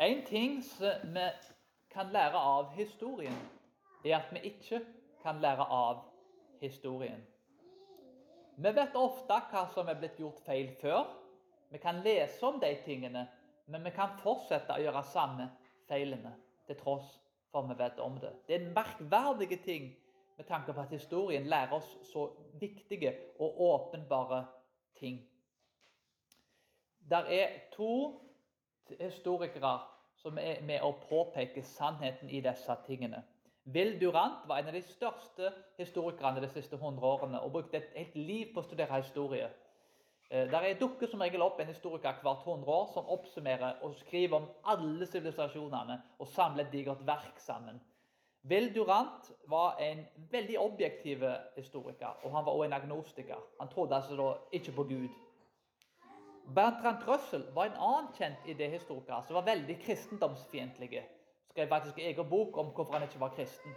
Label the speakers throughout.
Speaker 1: En ting som vi kan lære av historien, er at vi ikke kan lære av historien. Vi vet ofte hva som er blitt gjort feil før. Vi kan lese om de tingene, men vi kan fortsette å gjøre samme feilene til tross for vi vet om det. Det er en merkverdig ting med tanke på at historien lærer oss så viktige og åpenbare ting. Der er to historikere som er med å påpeke sannheten i disse tingene. Will Durant var en av de største historikerne de siste 100 årene og brukte et helt liv på å studere historie. Eh, der er dukker som regel opp en historiker hvert 100 år som oppsummerer og skriver om alle sivilisasjonene og samler et digert verk sammen. Will Durant var en veldig objektiv historiker, og han var også en agnostiker. Han trodde altså ikke på Gud. Bertrand Russell var en annen kjent idéhistoriker som var veldig kristendomsfiendtlig. Skrev faktisk en egen bok om hvorfor han ikke var kristen.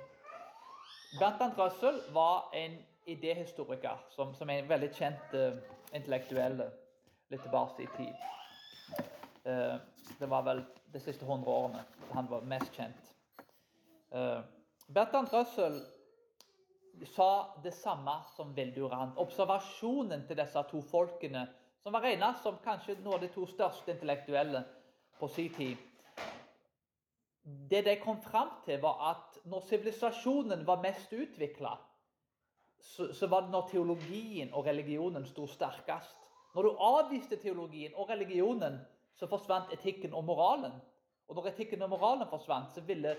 Speaker 1: Bertrand Russell var en idéhistoriker som, som er en veldig kjent uh, intellektuell litt tilbake i tid. Uh, det var vel de siste 100 årene han var mest kjent. Uh, Bertrand Russell sa det samme som Vildurant. Observasjonen til disse to folkene som var regna som kanskje noen av de to største intellektuelle på sin tid. Det de kom fram til, var at når sivilisasjonen var mest utvikla, så, så, var det når teologien og religionen sto sterkest. Når du avviste teologien og religionen, så forsvant etikken og moralen. Og når etikken og moralen forsvant, så ville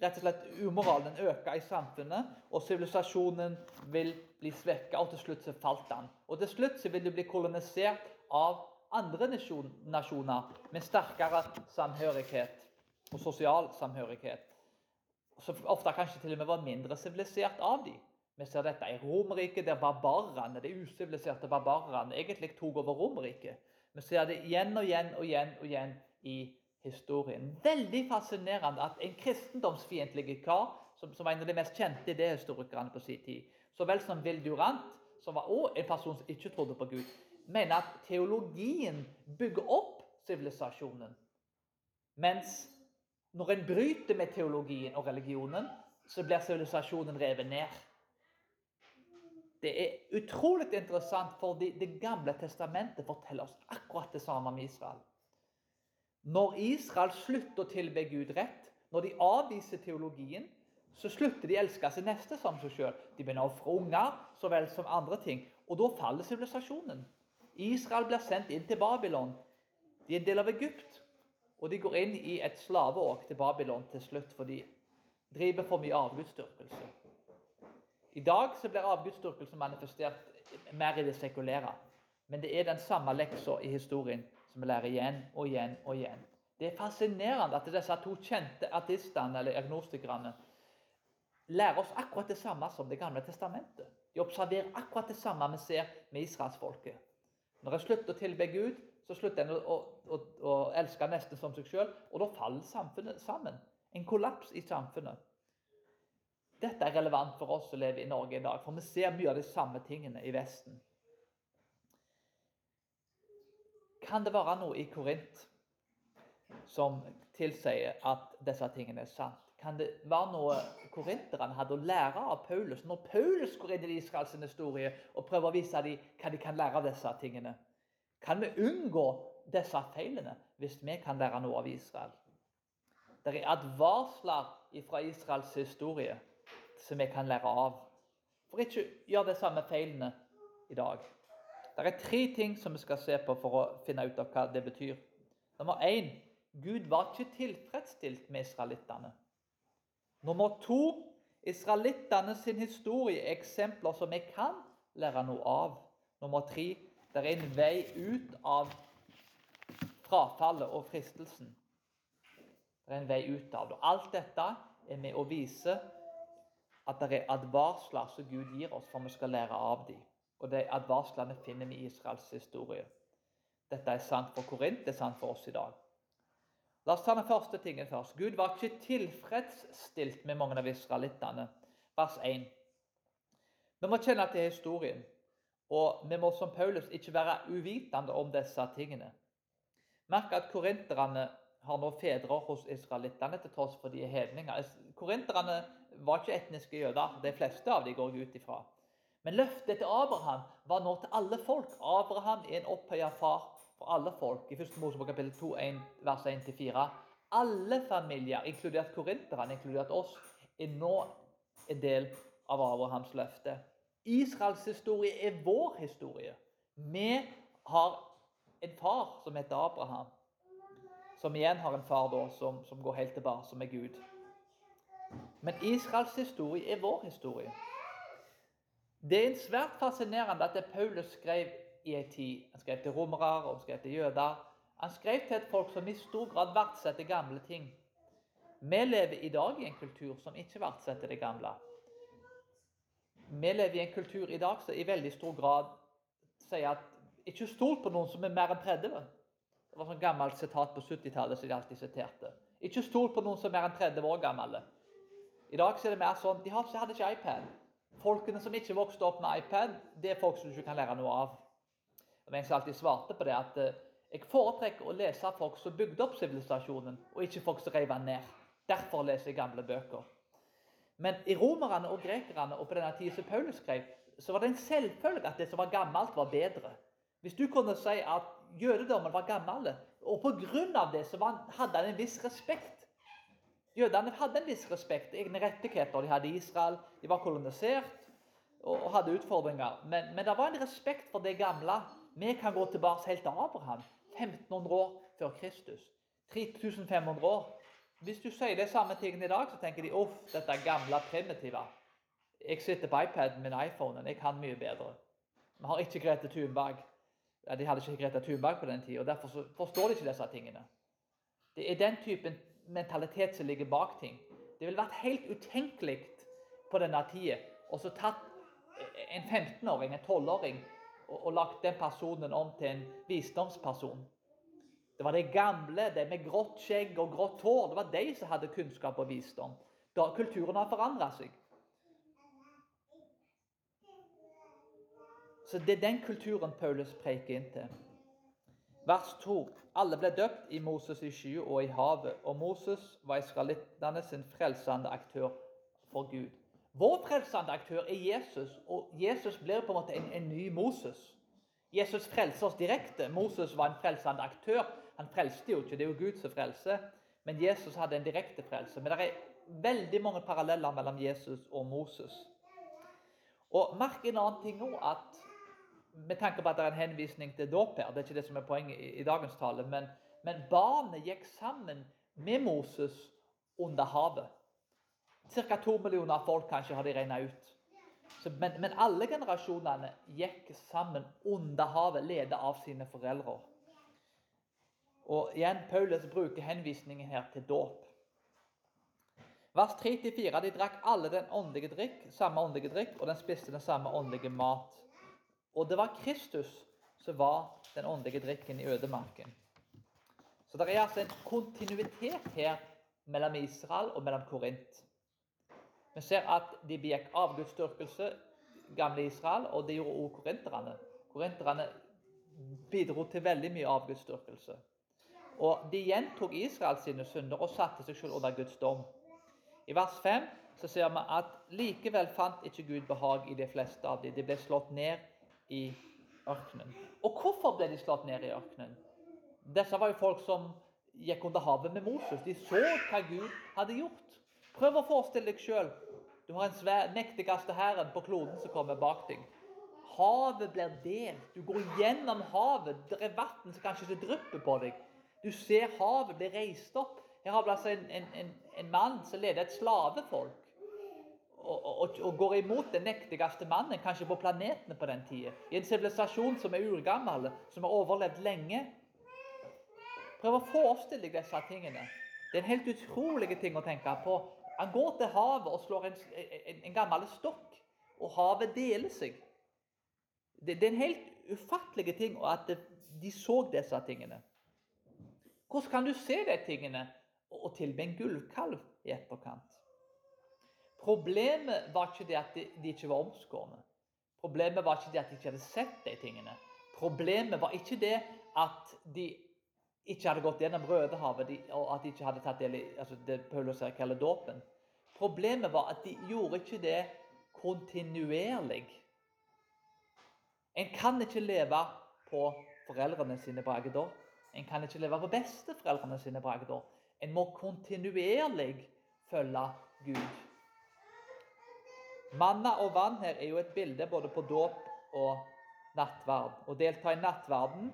Speaker 1: rett og slett umoralen øker i samfunnet, og sivilisasjonen vil bli svekket, og til slutt så falt den. Og til slutt så vil de bli kolonisert av andre nasjoner med sterkere samhørighet og sosial samhørighet. Som ofte kanskje til og med var mindre sivilisert av dem. Vi ser dette i Romerriket, der barbarene, de usiviliserte barbarene egentlig tok over Romerriket. Vi ser det igjen og igjen og igjen og igjen i historien. Veldig fascinerende at en kristendomsfiendtlig kar, som, som, var en av de mest kjente idéhistorikerne på sin tid, så vel som Will Durant, som var også en person som ikke trodde på Gud, mener at teologien bygger opp sivilisasjonen. Mens når en bryter med teologien og religionen, så blir sivilisasjonen revet ned. Det er utrolig interessant, fordi Det gamle testamentet forteller oss akkurat det samme om Israel. Når Israel slutter å tilbe Gud rett, når de avviser teologien, så slutter de å elske sin neste som seg sjøl. De begynner å ofre unger så vel som andre ting. Og da faller sivilisasjonen. Israel blir sendt inn til Babylon. De er en del av Egypt. Og de går inn i et slaveåk til Babylon til slutt, for de driver for mye avgudsdyrkelse. I dag så blir avgudsdyrkelsen manifestert mer i det sekulære. Men det er den samme leksa i historien som vi lærer igjen og igjen og igjen. Det er fascinerende at disse to kjente artistene eller agnostikerne lærer oss akkurat det samme som Det gamle testamentet. De observerer akkurat det samme vi ser med israelsfolket. Når en slutter å tilbe Gud, så slutter en å, å, å elske nesten som seg sjøl, og da faller samfunnet sammen. En kollaps i samfunnet. Dette er relevant for oss som lever i Norge i dag, for vi ser mye av de samme tingene i Vesten. Kan det være noe i Korint som tilsier at disse tingene er sant? Kan det være noe korinterne hadde å lære av Paulus når Paulus går inn i Israels historie og prøver å vise dem hva de kan lære av disse tingene? Kan vi unngå disse feilene hvis vi kan lære noe av Israel? Det er advarsler fra Israels historie som vi kan lære av. For ikke gjør de samme feilene i dag. Det er tre ting som vi skal se på for å finne ut av hva det betyr. Nummer én Gud var ikke tilfredsstilt med israelittene. Nummer to israelittene sin historie er eksempler som vi kan lære noe av. Nummer tre det er en vei ut av frafallet og fristelsen. Det er en vei ut av det. Alt dette er med å vise at det er advarsler som Gud gir oss for vi skal lære av dem. Og de advarslene finner vi i Israels historie. Dette er sant for Korint, det er sant for oss i dag. La oss ta den første tingen først. Gud var ikke tilfredsstilt med mange av israelittene. Vers 1. Vi må kjenne til historien, og vi må som Paulus ikke være uvitende om disse tingene. Merk at korinterne har nå fedre hos israelittene, til tross for de er hedninger. Korinterne var ikke etniske jøder. De fleste av dem går jeg ut ifra. Men løftet til Abraham var nå til alle folk. Abraham er en opphøya far for alle folk. I 1. Mosebok kapittel 2, 1, vers 1-4. Alle familier, inkludert korinterne, inkludert oss, er nå en del av Abrahams løfte. Israels historie er vår historie. Vi har en far som heter Abraham som igjen har en far da, som, som går helt tilbake, som er Gud. Men Israels historie er vår historie. Det er svært fascinerende at det Paulus skrev i en tid. Han skrev til romere og han skrev til jøder. Han skrev til et folk som i stor grad verdsetter gamle ting. Vi lever i dag i en kultur som ikke verdsetter det gamle. Vi lever i en kultur i dag som i veldig stor grad sier at ikke stol på noen som er mer enn 30. Det var sånn gammelt sitat på 70-tallet som de alltid siterte. Ikke stol på noen som er mer enn 30 år gamle. I dag er det mer sånn De hadde ikke iPad. Folkene som ikke vokste opp med iPad, det er folk som du ikke kan lære noe av. Og jeg alltid svarte på det at eh, jeg foretrekker å lese folk som bygde opp sivilisasjonen, og ikke folk som rev den ned. Derfor leser jeg gamle bøker. Men i romerne og grekerne og på denne tida som Paulus skrev, så var det en selvfølge at det som var gammelt, var bedre. Hvis du kunne si at jødedommen var gammel, og pga. det så hadde han en viss respekt Jødene hadde en viss respekt, egne rettigheter. De hadde Israel, de var kolonisert og, hadde utfordringer. Men, men det var en respekt for det gamle. Vi kan gå tilbake helt til Abraham, 1500 år før Kristus. 3500 år. Hvis du sier de samme tingene i dag, så tenker de uff, dette gamle, primitive. Jeg sitter på iPaden min iPhonen. Jeg kan mye bedre. Vi har ikke Grete Thunberg. De hadde ikke Greta Thunberg på den tida, derfor forstår de ikke disse tingene. Det er den typen mentalitet som ligger bak ting. Det ville vært helt utenkelig på denne tida og så tatt en 15-åring, en 12-åring, og, og lagt den personen om til en visdomsperson. Det var de gamle, de med grått skjegg og grått hår. Det var de som hadde kunnskap og visdom. Da Kulturen har forandra seg. Så det er den kulturen Paulus preker inn til. Vers 2. Alle ble døpt i Moses i skyen og i havet, og Moses var israelittene sin frelsende aktør for Gud. Vår frelsende aktør er Jesus, og Jesus blir på en måte en, en ny Moses. Jesus frelser oss direkte. Moses var en frelsende aktør. Han frelste jo ikke, det er jo Gud som frelser. Men Jesus hadde en direkte frelse. Men det er veldig mange paralleller mellom Jesus og Moses. Og Merk en annen ting nå, at med tanke på at det er en henvisning til dåp her. Det er ikke det som er poenget i, i dagens tale. Men, men barnet gikk sammen med Moses under havet. Ca. to millioner folk kanskje har de regna ut. Så, men, men, alle generasjonene gikk sammen under havet, ledet av sine foreldre. Og igjen, Paulus bruker henvisningen her til dåp. Vers 3-4. De drakk alle den åndelige drikk, samme åndelige drikk, og den spiste den samme åndelige mat. Og det var Kristus som var den åndelige drikken i ødemarken. Så det er altså en kontinuitet her mellom Israel og mellom Korint. Vi ser at de begikk avgudsdyrkelse, gamle Israel, og det gjorde også korinterne. Korinterne bidro til veldig mye avgudsdyrkelse. Og de gjentok Israels sine synder og satte seg selv under Guds dom. I vers 5 så ser vi at likevel fant ikke Gud behag i de fleste av dem. De ble slått ned i ørkenen. Og hvorfor ble de slått ned i ørkenen? Disse var jo folk som gikk under havet med Moses. De så hva Gud hadde gjort. Prøv å forestille deg sjøl. Du har en svær, mektigste hæren på kloden som kommer bak deg. Havet blir delt. Du går gjennom havet. Det er vann som kanskje ikke drypper på deg. Du ser havet bli reist opp. Her har vi altså en, en, en, en mann som leder et slavefolk og, og, og, går imot den mektigste mannen kanskje på planetene på den tida. I en sivilisasjon som er urgammel, som har overlevd lenge. Prøv å forestille deg disse tingene. Det er en helt utrolig ting å tenke på. Han går til havet og slår en, en, en gammel stokk, og havet deler seg. Det, det er en helt ufattelig ting at de så disse tingene. Hvordan kan du se de tingene og tilbe en gullkalv i etterkant? Problemet var ikke det at de, ikke var omskårne. Problemet var ikke det at de ikke hadde sett de tingene. Problemet var ikke det at de ikke hadde gått gjennom Rødehavet, og at de ikke hadde tatt del i altså det Paulus her kaller dåpen. Problemet var at de gjorde ikke det kontinuerlig. En kan ikke leve på foreldrene sine bragder. En kan ikke leve på besteforeldrene sine bragder. En må kontinuerlig følge Gud. Manna og vann her er jo et bilde både på dåp og nattverd. Å delta i nattverden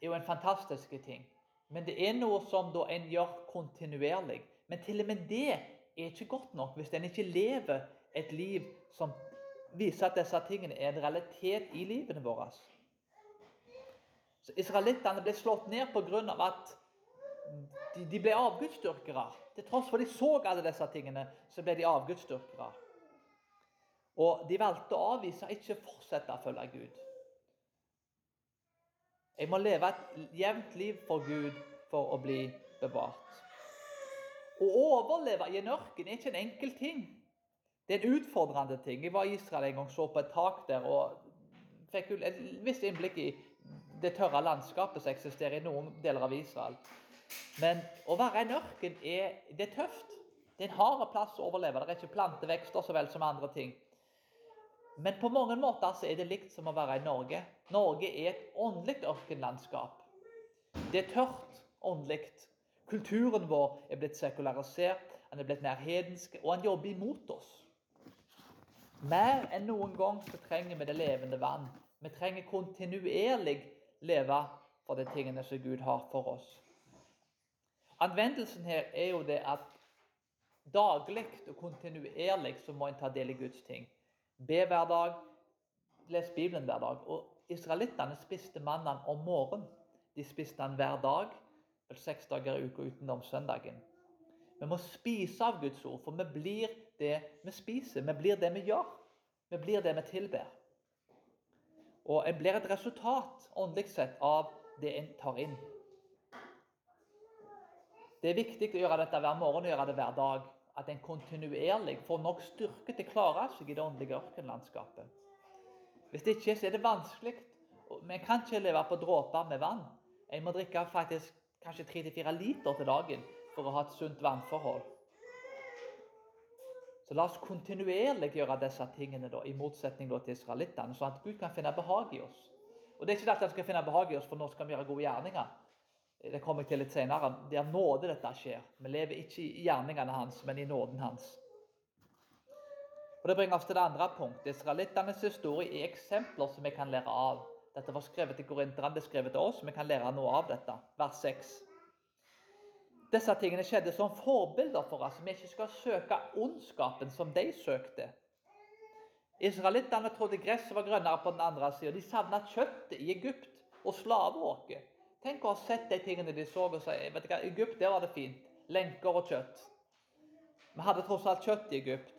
Speaker 1: er jo en fantastisk ting. Men det er noe som da en gjør kontinuerlig. Men til og med det er ikke godt nok hvis en ikke lever et liv som viser at disse tingene er en realitet i livene våre. Så Israelittene ble slått ned pga. at de, de ble avgudsdyrkere. Til tross for de så alle disse tingene, så ble de avgudsdyrkere. Og de valgte å avvise, ikke fortsette å følge Gud. Jeg må leve et jevnt liv for Gud for å bli bevart. Å overleve i en ørken er ikke en enkel ting. Det er en utfordrende ting. Jeg var i Israel en gang så på et tak der og fikk et visst innblikk i det tørre landskapet som eksisterer i noen deler av Israel. Men å være en ørken er, det er tøft. Det er en hard plass å overleve. Det er ikke plantevekster så vel som andre ting. Men på mange måter så er det likt som å være i Norge. Norge er et åndelig ørkenlandskap. Det er tørt åndelig. Kulturen vår er blitt sekularisert, den er blitt mer hedensk, og den jobber imot oss. Mer enn noen gang så trenger vi det levende vann. Vi trenger kontinuerlig leve for de tingene som Gud har for oss. Anvendelsen her er jo det at daglig og kontinuerlig så må en ta del i Guds ting. Be hver dag, les Bibelen hver dag. Og Israelittene spiste mannen om morgenen. De spiste den hver dag, vel seks dager i uka utenom søndagen. Vi må spise av Guds ord, for vi blir det vi spiser. Vi blir det vi gjør. Vi blir det vi tilber. Og en blir et resultat åndelig sett av det en tar inn. Det er viktig å gjøre dette hver morgen og gjøre det hver dag. At en kontinuerlig får nok styrke til å klare seg i det åndelige ørkenlandskapet. Hvis det ikke så er det vanskelig. Vi kan ikke leve på dråper med vann. En må drikke faktisk kanskje 3-4 liter til dagen for å ha et sunt vannforhold. Så la oss kontinuerlig gjøre disse tingene, da, i motsetning da, til israelittene, sånn at Gud kan finne behag i oss. Og Det er ikke at han skal finne behag i oss, for nå skal vi gjøre gode gjerninger. Det kommer jeg til litt senere. Det er nåde dette skjer. Vi lever ikke i gjerningene hans, men i nåden hans. Og Det bringer oss til det andre punktet. Israelittenes historie er eksempler som vi kan lære av. Dette var skrevet til korinterne, det er skrevet til oss, vi kan lære noe av dette. Vers 6. Disse tingene skjedde som forbilder for oss. Vi ikke skal søke ondskapen som de søkte. Israelittene trodde gresset var grønnere på den andre sida. De savna kjøttet i Egypt og slaveåket. Tenk å ha sett de tingene de så og si vet du hva, Egypt der var det fint. Lenker og kjøtt. Vi hadde tross alt kjøtt i Egypt.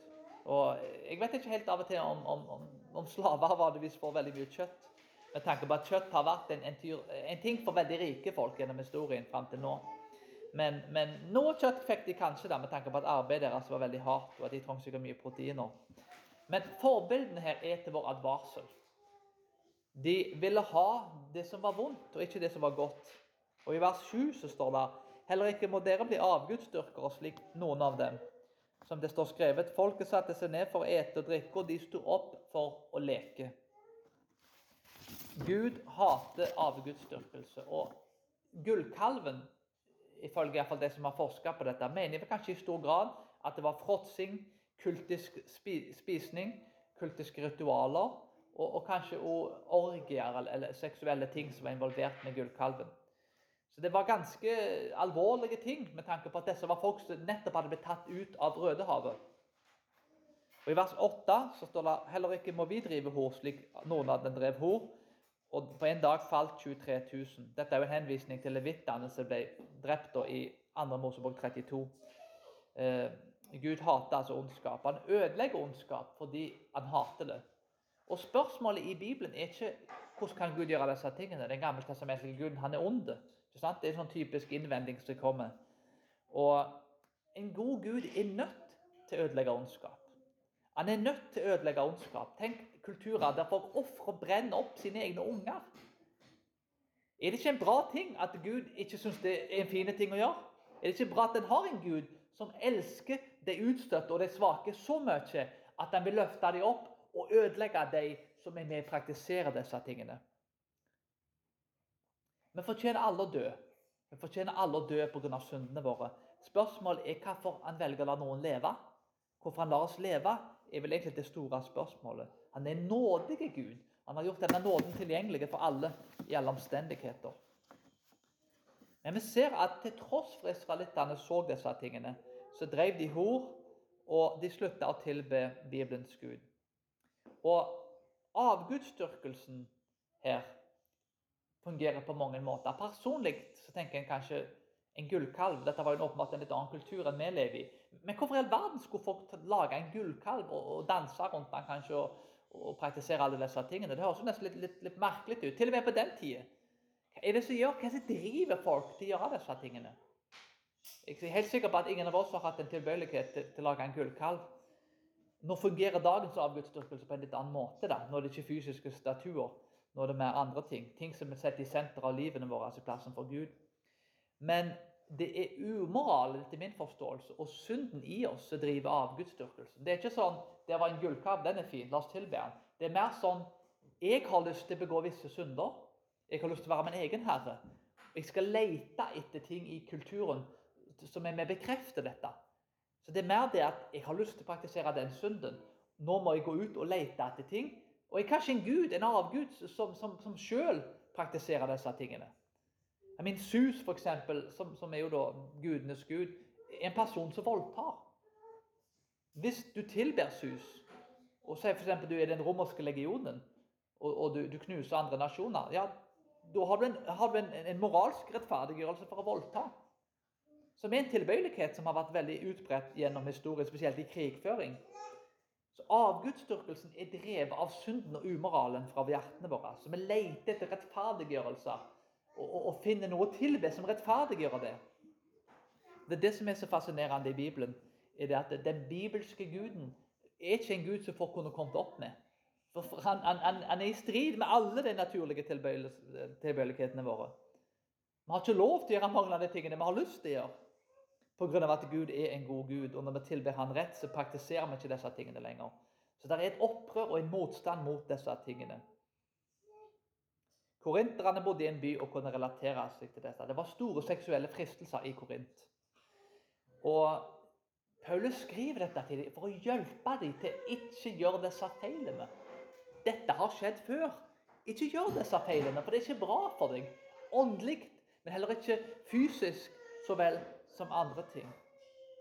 Speaker 1: Og Jeg vet ikke helt av og til om, om, om, om slaver vanligvis får veldig mye kjøtt. Med tanke på at kjøtt har vært en, en, tyr, en ting for veldig rike folk gjennom historien fram til nå. Men, men, noe kjøtt fikk de kanskje, da, med tanke på at arbeidet deres var veldig hardt. og at de trengte mye proteiner. Men forbildene her er til vår advarsel. De ville ha det som var vondt, og ikke det som var godt. Og I vers 7 så står det heller ikke må dere bli avgudsdyrkere slik noen av dem. Som det står skrevet, folket satte seg ned for å ete og drikke, og de sto opp for å leke. Gud hater avgudsdyrkelse. Og gullkalven, ifølge iallfall de som har forska på dette, mener kanskje i stor grad at det var fråtsing, kultisk spisning, kultiske ritualer og, og kanskje orgier eller, eller, seksuelle ting som var involvert med gullkalven. Så det var ganske alvorlige ting med tanke på at disse var folk som nettopp hadde blitt tatt ut av Rødehavet. Og I vers 8 så står det heller ikke må vi drive hor slik noen av dem drev hor. Og på en dag falt 23 000. Dette er jo en henvisning til levittene som ble drept i 2. Mosebok 32. Eh, Gud hater altså ondskap. Han ødelegger ondskap fordi han hater det. Og Spørsmålet i Bibelen er ikke hvordan kan Gud gjøre disse tingene. Den gammeltestamentlige Guden han er ond. Det er en sånn typisk innvending som kommer. Og En god Gud er nødt til å ødelegge ondskap. Han er nødt til å ødelegge ondskap. Tenk kulturer der folk ofrer og brenner opp sine egne unger. Er det ikke en bra ting at Gud ikke syns det er en fin ting å gjøre? Er det ikke bra at en har en Gud som elsker de utstøtte og de svake så mye at han vil løfte dem opp og ødelegge de som er med og praktiserer disse tingene? Vi fortjener alle å dø. Vi fortjener alle å dø pga. syndene våre. Spørsmålet er hvorfor han velger å la noen leve. Hvorfor han lar oss leve, er vel egentlig det store spørsmålet. Han er nådige nådig Gud. Han har gjort denne nåden tilgjengelig for alle i alle omstendigheter. Men vi ser at til tross for israelittene så disse tingene, så drev de hor, og de slutta å tilbe Bibelens Gud. Og avgudsdyrkelsen her fungerer på mange måter. Personlig så tenker en kanskje en gullkalv. Dette var jo åpenbart en litt annen kultur enn vi lever i. Men hvorfor i all verden skulle folk lage en gullkalv og, og danse rundt den kanskje og, og, praktisere alle disse tingene? Det høres jo nesten litt, litt, litt merkelig ut. Til og med på den tida. Hva er det som er driver folk til å gjøre disse tingene? Jeg er helt sikker på at ingen av oss har hatt en tilbøyelighet til, til å lage en gullkalv. Nå fungerer dagens avgudsdyrkelse på en litt annen måte. da. Nå er det ikke fysiske statuer. Nå er det mer andre ting. Ting som er sett i senter av livene våre, altså plassen for Gud. Men det er umoral, etter min forståelse, og synden i oss som driver avgudsdyrkelsen. Det er ikke sånn 'Det var en gullkalv, den er fin, la oss tilbe den'. Det er mer sånn 'Jeg har lyst til å begå visse synder. Jeg har lyst til å være min egen herre.' Jeg skal lete etter ting i kulturen som er med bekrefter dette. Så det er mer det at jeg har lyst til å praktisere den synden. Nå må jeg gå ut og lete etter ting. Og jeg er kanskje en gud, en avgud, som, som, som sjøl praktiserer disse tingene. Jeg min Sus, eksempel, som, som er jo da gudenes gud, er en person som voldtar. Hvis du tilber Sus, og sier f.eks. du er den romerske legionen, og, og du, du, knuser andre nasjoner, ja, da har du, en, har du en, en, moralsk rettferdiggjørelse for å voldta. Som er en tilbøyelighet som har vært veldig utbredt gjennom historien, spesielt i krigføring. Så Avgudsdyrkelsen er drevet av synden og umoralen fra hjertene våre. Så vi leter etter rettferdiggjørelser og, og finne noe å tilbe som rettferdiggjør det. Det er det som er så fascinerende i Bibelen. er det at Den bibelske guden er ikke en gud som folk kunne kommet opp med. For han, han, han, er i strid med alle de naturlige tilbøyelighetene våre. Vi har ikke lov til å gjøre mange av de tingene vi har lyst til å gjøre. Pga. at Gud er en god Gud, og når vi tilber Han rett, så praktiserer vi ikke disse tingene lenger. Så det er et opprør og en motstand mot disse tingene. Korinterne bodde i en by og kunne relatere seg til dette. Det var store seksuelle fristelser i Korint. Og Paulus skriver dette til dem for å hjelpe dem til ikke gjøre disse feilene. Dette har skjedd før. Ikke gjør disse feilene, for det er ikke bra for deg. Åndelig, men heller ikke fysisk så vel som andre ting.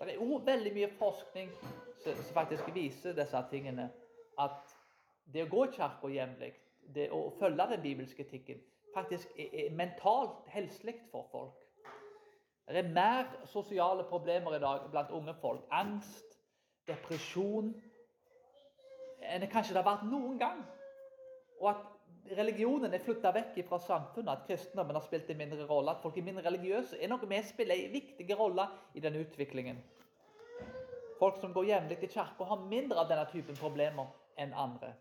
Speaker 1: Det er òg veldig mye forskning som faktisk viser disse tingene. At det å gå i kirka jevnlig det å følge den bibelske etikken faktisk er, mentalt helselig for folk. Det er mer sosiale problemer i dag blant unge folk. Angst, depresjon enn det kanskje det har vært noen gang. Og at religionen er flytta vekk fra samfunnet, at kristendommen har spilt en mindre rolle, at folk er mindre religiøse, er noe med å spille en viktig rolle i denne utviklingen. Folk som går jevnlig til kirka, har mindre av denne typen problemer enn andre.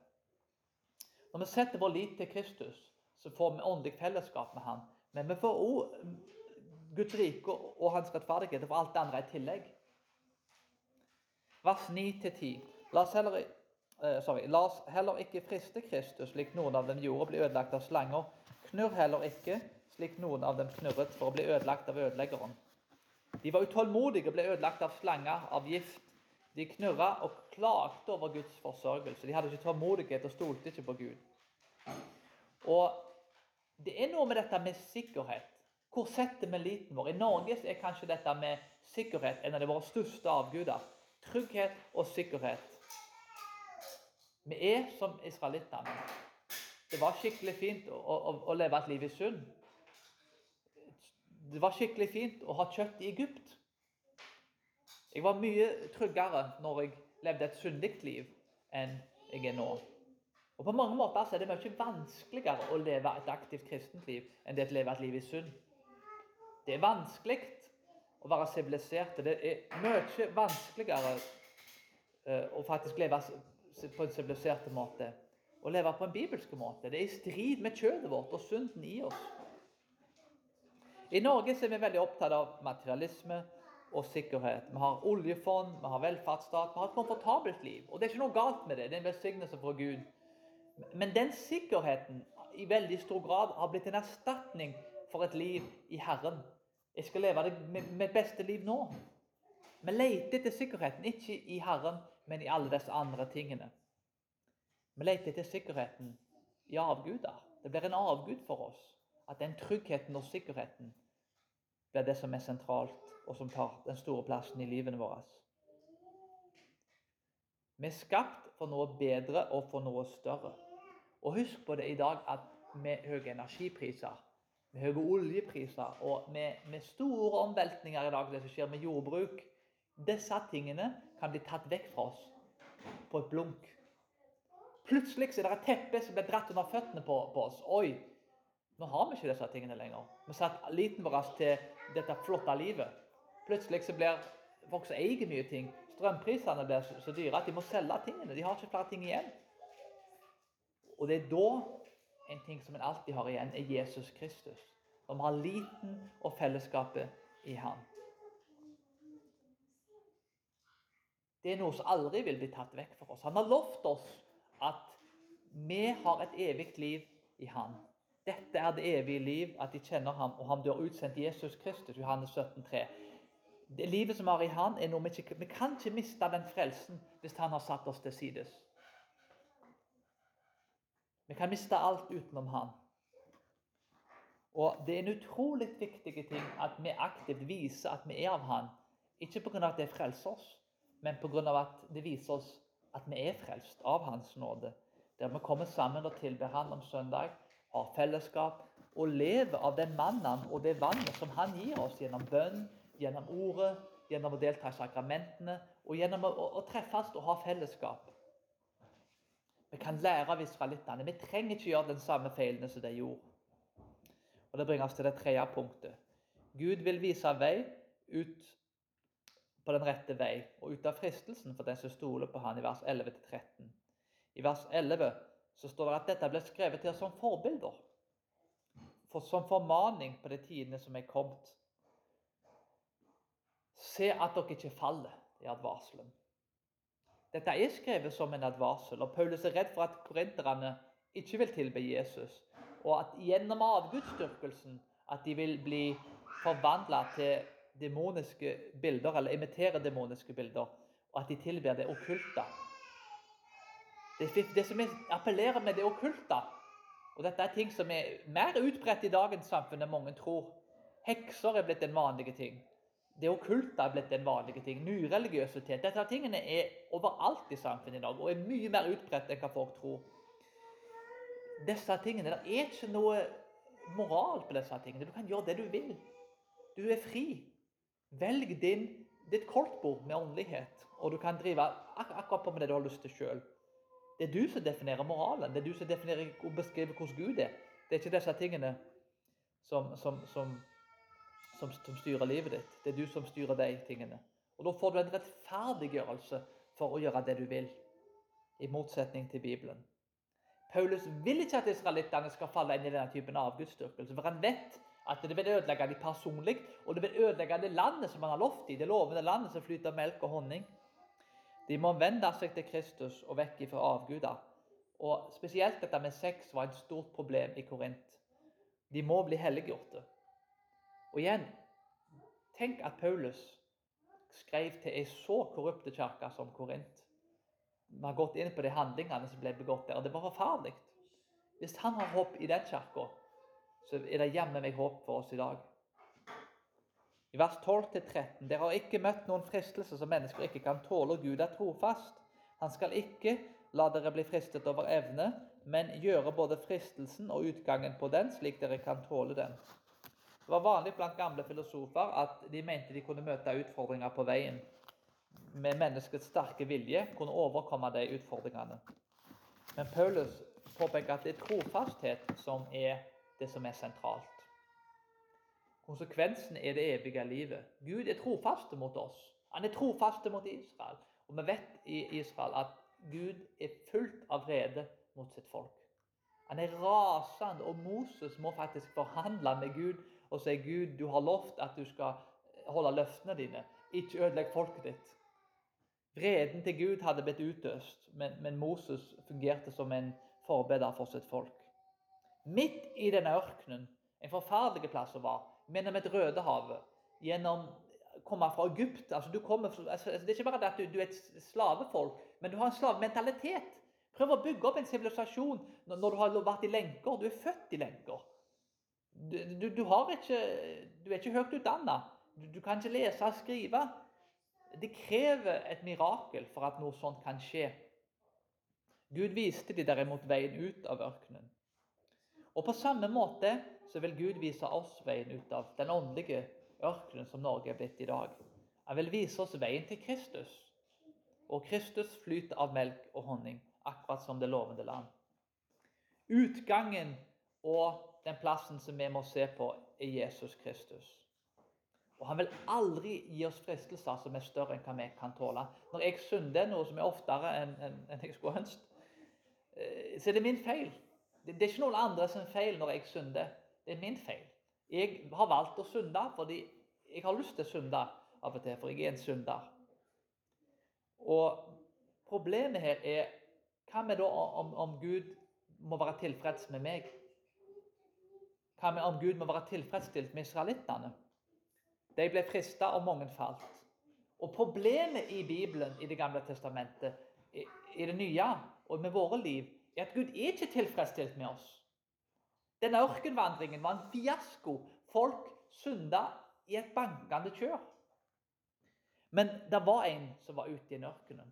Speaker 1: Når vi setter vår lit til Kristus, så får vi åndelig fellesskap med Han. Men vi får òg Guds rike og hans rettferdighet for alt det andre i tillegg. Vers 9-10. La oss heller Uh, sorry, La oss heller ikke friste Kristus, slik noen av dem gjorde, bli ødelagt av slanger. Knurr heller ikke, slik noen av dem knurret, for å bli ødelagt av ødeleggeren. De var utålmodige og ble ødelagt av slanger, av gift. De knurra og klagde over Guds forsørgelse. De hadde ikke tålmodighet og stolte ikke på Gud. Og Det er noe med dette med sikkerhet. Hvor setter vi liten vår? I Norge er kanskje dette med sikkerhet en av de våre største avguder. Trygghet og sikkerhet. Vi er som israelittene. Det var skikkelig fint å, å, å leve et liv i synd. Det var skikkelig fint å ha kjøtt i Egypt. Jeg var mye tryggere når jeg levde et syndig liv, enn jeg er nå. Og På mange måter er det mye vanskeligere å leve et aktivt kristent liv enn det å leve et liv i synd. Det er vanskelig å være sivilisert. Det er mye vanskeligere uh, å faktisk leve på en sivilisert måte. Å leve på en bibelsk måte. Det er i strid med kjødet vårt og synden i oss. I Norge er vi veldig opptatt av materialisme og sikkerhet. Vi har oljefond, vi har velferdsstat, vi har et komfortabelt liv. Og det er ikke noe galt med det. Det er en velsignelse fra Gud. Men den sikkerheten i veldig stor grad har blitt en erstatning for et liv i Herren. Jeg skal leve det mitt beste liv nå. Vi leter etter sikkerheten, ikke i Herren, men i alle disse andre tingene. Vi leter etter sikkerheten i avguder. Det blir en avgud for oss. At den tryggheten og sikkerheten blir det som er sentralt, og som tar den store plassen i livene våre. Vi er skapt for noe bedre og for noe større. Og husk på det i dag at med høye energipriser, med høye oljepriser og med, med store omveltninger i dag, det som skjer med jordbruk Disse tingene kan bli tatt vekk fra oss på et blunk. Plutselig er det et teppe som blir dratt under føttene på, på oss. Oi, nå har vi ikke disse tingene lenger. Vi satt liten vår til dette flotte livet. Plutselig så blir folk som eier mye ting, strømprisene blir så, så dyre at de må selge tingene. De har ikke flere ting igjen. Og det er da en ting som en alltid har igjen, er Jesus Kristus. Når vi har liten og fellesskapet i Han. Det er noe som aldri vil bli tatt vekk fra oss. Han har lovt oss at vi har et evig liv i Han. Dette er det evige liv, at de kjenner ham, og han dør utsendt Jesus Kristus. Johannes 17, 3. Det livet som er i Han, er noe vi ikke Vi kan ikke miste den frelsen hvis Han har satt oss til sides. Vi kan miste alt utenom Han. Og Det er en utrolig viktig ting at vi aktivt viser at vi er av Han. Ikke pga. at det frelser oss, men pga. at det viser oss at vi er frelst av Hans nåde. Der vi kommer sammen og tilber Han om søndag, har fellesskap og lever av den mannen og det vannet som Han gir oss gjennom bønn, gjennom ordet, gjennom å delta i sakramentene og gjennom å, å, treffes og ha fellesskap. Vi kan lære av israelittene. Vi trenger ikke gjøre den samme feilene som de gjorde. Og Det bringer oss til det tredje punktet. Gud vil vise vei ut på den rette vei og ut av fristelsen for den som stoler på han i vers 11-13. I vers 11 så står det at dette ble skrevet til oss som forbilder. For, som formaning på de tidene som er kommet. Se at dere ikke faller, i advarselen. Dette er skrevet som en advarsel, og Paulus er redd for at korinterne ikke vil tilbe Jesus, og at gjennom avgudsdyrkelsen at de vil bli forvandla til demoniske bilder, eller imitere demoniske bilder, og at de tilber det okkulte. Det, det som appellerer med det okkulte, og dette er ting som er mer utbredt i dagens samfunn enn mange tror. Hekser er blitt en vanlig ting det okkulte er blitt en vanlig ting. Nyreligiøsitet. Dette tingene er overalt i samfunnet i dag og er mye mer utbredt enn hva folk tror. Disse tingene, Det er ikke noe moral på disse tingene. Du kan gjøre det du vil. Du er fri. Velg din, ditt koldtbord med åndelighet, og du kan drive ak akkurat på med det du har lyst til sjøl. Det er du som definerer moralen. Det er du som definerer og beskriver hvordan Gud er. Det er ikke disse tingene som, som som, som, styrer livet ditt. Det er du som styrer de tingene. Og Da får du en rettferdiggjørelse for å gjøre det du vil, i motsetning til Bibelen. Paulus vil ikke at israelittene skal falle inn i denne typen avgudsdyrkelse, for han vet at det vil ødelegge dem personlig, og det vil ødelegge det landet som han har lovt dem, det lovende landet som flyter melk og honning. De må vende seg til Kristus og vekk fra avguder. Og Spesielt dette med sex var et stort problem i Korint. De må bli helliggjorte. Og igjen, tenk at Paulus skrev til ei så korrupte kirke som Korint. Vi har gått inn på de handlingene som ble begått der. og Det var forferdelig. Hvis han har håp i den kirka, så er det jammen meg håp for oss i dag. I vers 12-13.: Dere har ikke møtt noen fristelse som mennesker ikke kan tåle, og Gud er trofast. Han skal ikke la dere bli fristet over evne, men gjøre både fristelsen og utgangen på den, slik dere kan tåle den. Det var vanlig blant gamle filosofer at de mente de kunne møte utfordringer på veien med menneskets sterke vilje kunne overkomme de utfordringene. Men Paulus påpeker at det er trofasthet som er det som er sentralt. Konsekvensen er det evige livet. Gud er trofaste mot oss. Han er trofaste mot Israel. Og vi vet i Israel at Gud er fullt av vrede mot sitt folk. Han er rasende, og Moses må faktisk forhandle med Gud og si Gud, du har lovt at du skal holde løftene dine. Ikke ødelegg folket ditt. Vreden til Gud hadde blitt utøst, men, men Moses fungerte som en forbeder for sitt folk. Midt i denne ørkenen, en forferdelig plass å være, gjennom et Rødehavet, gjennom komme fra Egypt altså du kommer, altså, Det er ikke bare at du, du, er et slavefolk, men du har en slavementalitet. Prøv å bygge opp en sivilisasjon når, du har vært i lenker. Du er født i lenker. Du, du, du ikke, er ikke høyt utdanna. Du, kan ikke lese og skrive. Det krever et mirakel for at noe sånt kan skje. Gud viste de derimot veien ut av ørkenen. Og På samme måte så vil Gud vise oss veien ut av den åndelige ørkenen som Norge er blitt i dag. Han vil vise oss veien til Kristus. Og Kristus flyter av melk og honning, akkurat som det lovende land. Utgangen og den plassen som vi må se på, er Jesus Kristus. Og Han vil aldri gi oss fristelser som er større enn hva vi kan tåle. Når jeg synder, noe som er oftere enn, jeg skulle ønske, eh, så er det min feil. Det, det er ikke noen andre sin feil når jeg synder. Det er min feil. Jeg har valgt å synde fordi jeg har lyst til å synde av og til, for jeg er en synder. Og problemet her er Hva med da om, om Gud må være tilfreds med meg? Hva med om Gud må være tilfredsstilt med israelittene? De ble frista, og mange falt. Og Problemet i Bibelen i Det gamle testamentet, i det nye og med våre liv, er at Gud er ikke tilfredsstilt med oss. Denne ørkenvandringen var en fiasko. Folk synda i et bankende kjør. Men det var en som var ute i ørkenen,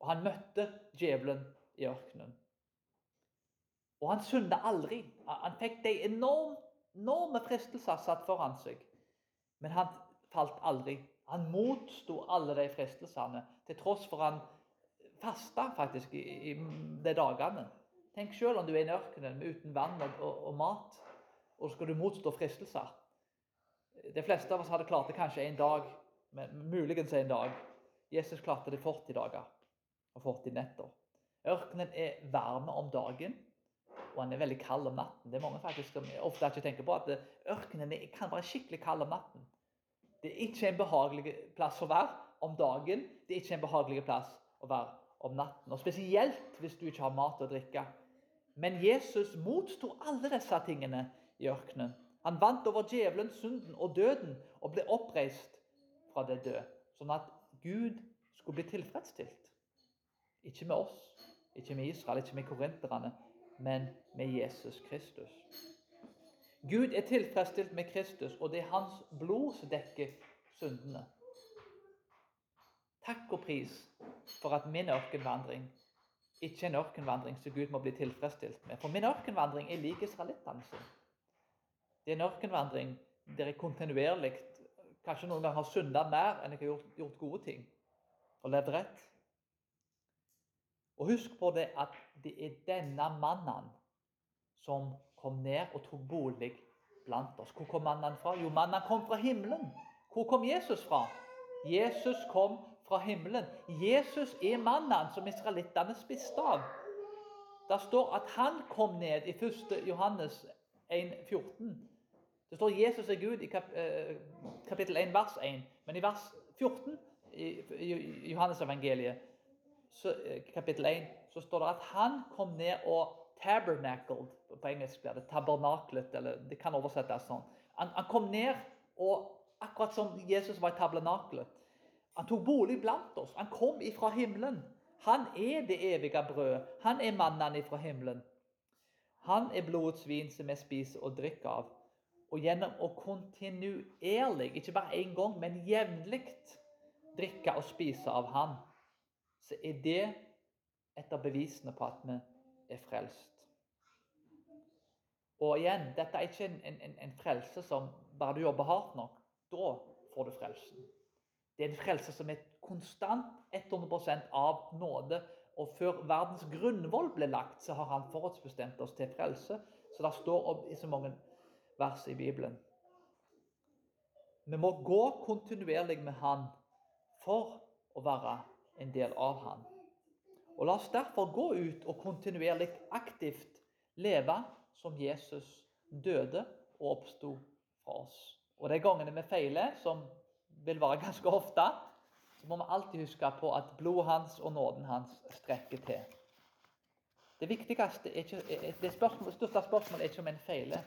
Speaker 1: og han møtte djevelen i ørkenen. Og han synda aldri. Han fikk de enorme, enorme fristelser satt foran seg, men han falt aldri. Han motsto alle de fristelsene, til tross for han fasta faktisk i, i de dagene. Tenk sjøl om du er i ørkenen uten vann og, og, mat, og så skal du motstå fristelser. De fleste av oss hadde klart det kanskje en dag, men muligens en dag. Jesus klarte det 40 dager og 40 netter. Ørkenen er varm om dagen, og han er veldig kald om natten. Det er mange faktisk som ofte ikke tenker på at ørkenen kan være skikkelig kald om natten. Det er ikke en behagelig plass å være om dagen. Det er ikke en behagelig plass å være om natten. Og Spesielt hvis du ikke har mat og drikke. Men Jesus motsto alle disse tingene i ørkenen. Han vant over djevelen, synden og døden og ble oppreist fra det døde. Sånn at Gud skulle bli tilfredsstilt. Ikke med oss, ikke med Israel, ikke med korinterne, men med Jesus Kristus. Gud er tilfredsstilt med Kristus, og det er hans blod som dekker syndene. Takk og pris for at min ørkenvandring ikke er en ørkenvandring som Gud må bli tilfredsstilt med. For min ørkenvandring er lik israelittene sin. Det er en ørkenvandring der jeg kontinuerlig kanskje noen ganger har synda mer enn jeg har gjort, gjort, gode ting og levd rett. Og husk på det at det er denne mannen som kom ned og tok bolig blant oss. Hvor kom mannen fra? Jo, mannen kom fra himmelen. Hvor kom Jesus fra? Jesus kom fra himmelen. Jesus er mannen som israelittene spiste av. Det står at han kom ned i 1. Johannes 1,14. Det står Jesus er Gud i eh, kapittel 1, vers 1. Men i vers 14 i Johannes evangeliet, eh, kapittel 1, så står det at han kom ned og tabernacled. På engelsk blir det tabernaklet, eller det kan oversettes sånn. Han, han kom ned og akkurat som Jesus var i tabernaklet. Han tok bolig blant oss. Han kom ifra himmelen. Han er det evige brød. Han er mannen ifra himmelen. Han er blodets vin som vi spiser og drikker av. Og gjennom å kontinuerlig, ikke bare én gang, men jevnlig drikke og spise av Han, så er det et av bevisene på at vi er frelst. Og igjen, dette er ikke en, en, en frelse som bare du jobber hardt nok. Da får du frelsen. Det er en frelse som er konstant 100% av nåde. Og før verdens grunnvoll ble lagt, så har han forhåndsbestemt oss til frelse. Så det står om i så mange vers i Bibelen. Vi må gå kontinuerlig med Han for å være en del av Han. Og La oss derfor gå ut og kontinuerlig aktivt leve som Jesus døde og oppsto fra oss. Og de gangene vi feiler, som vil være ganske ofte, så må vi alltid huske på at blodet hans og nåden hans strekker til. Det viktigste er ikke, det spørsmål, største spørsmålet er ikke om en feiler,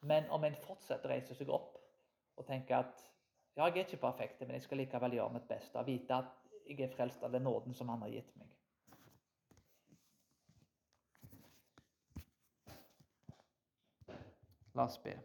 Speaker 1: men om en fortsetter å reise seg opp og tenker at ja, jeg er ikke perfekt, men jeg skal likevel gjøre mitt beste. Vite at jeg er frelst av den nåden som han har gitt meg. La oss be.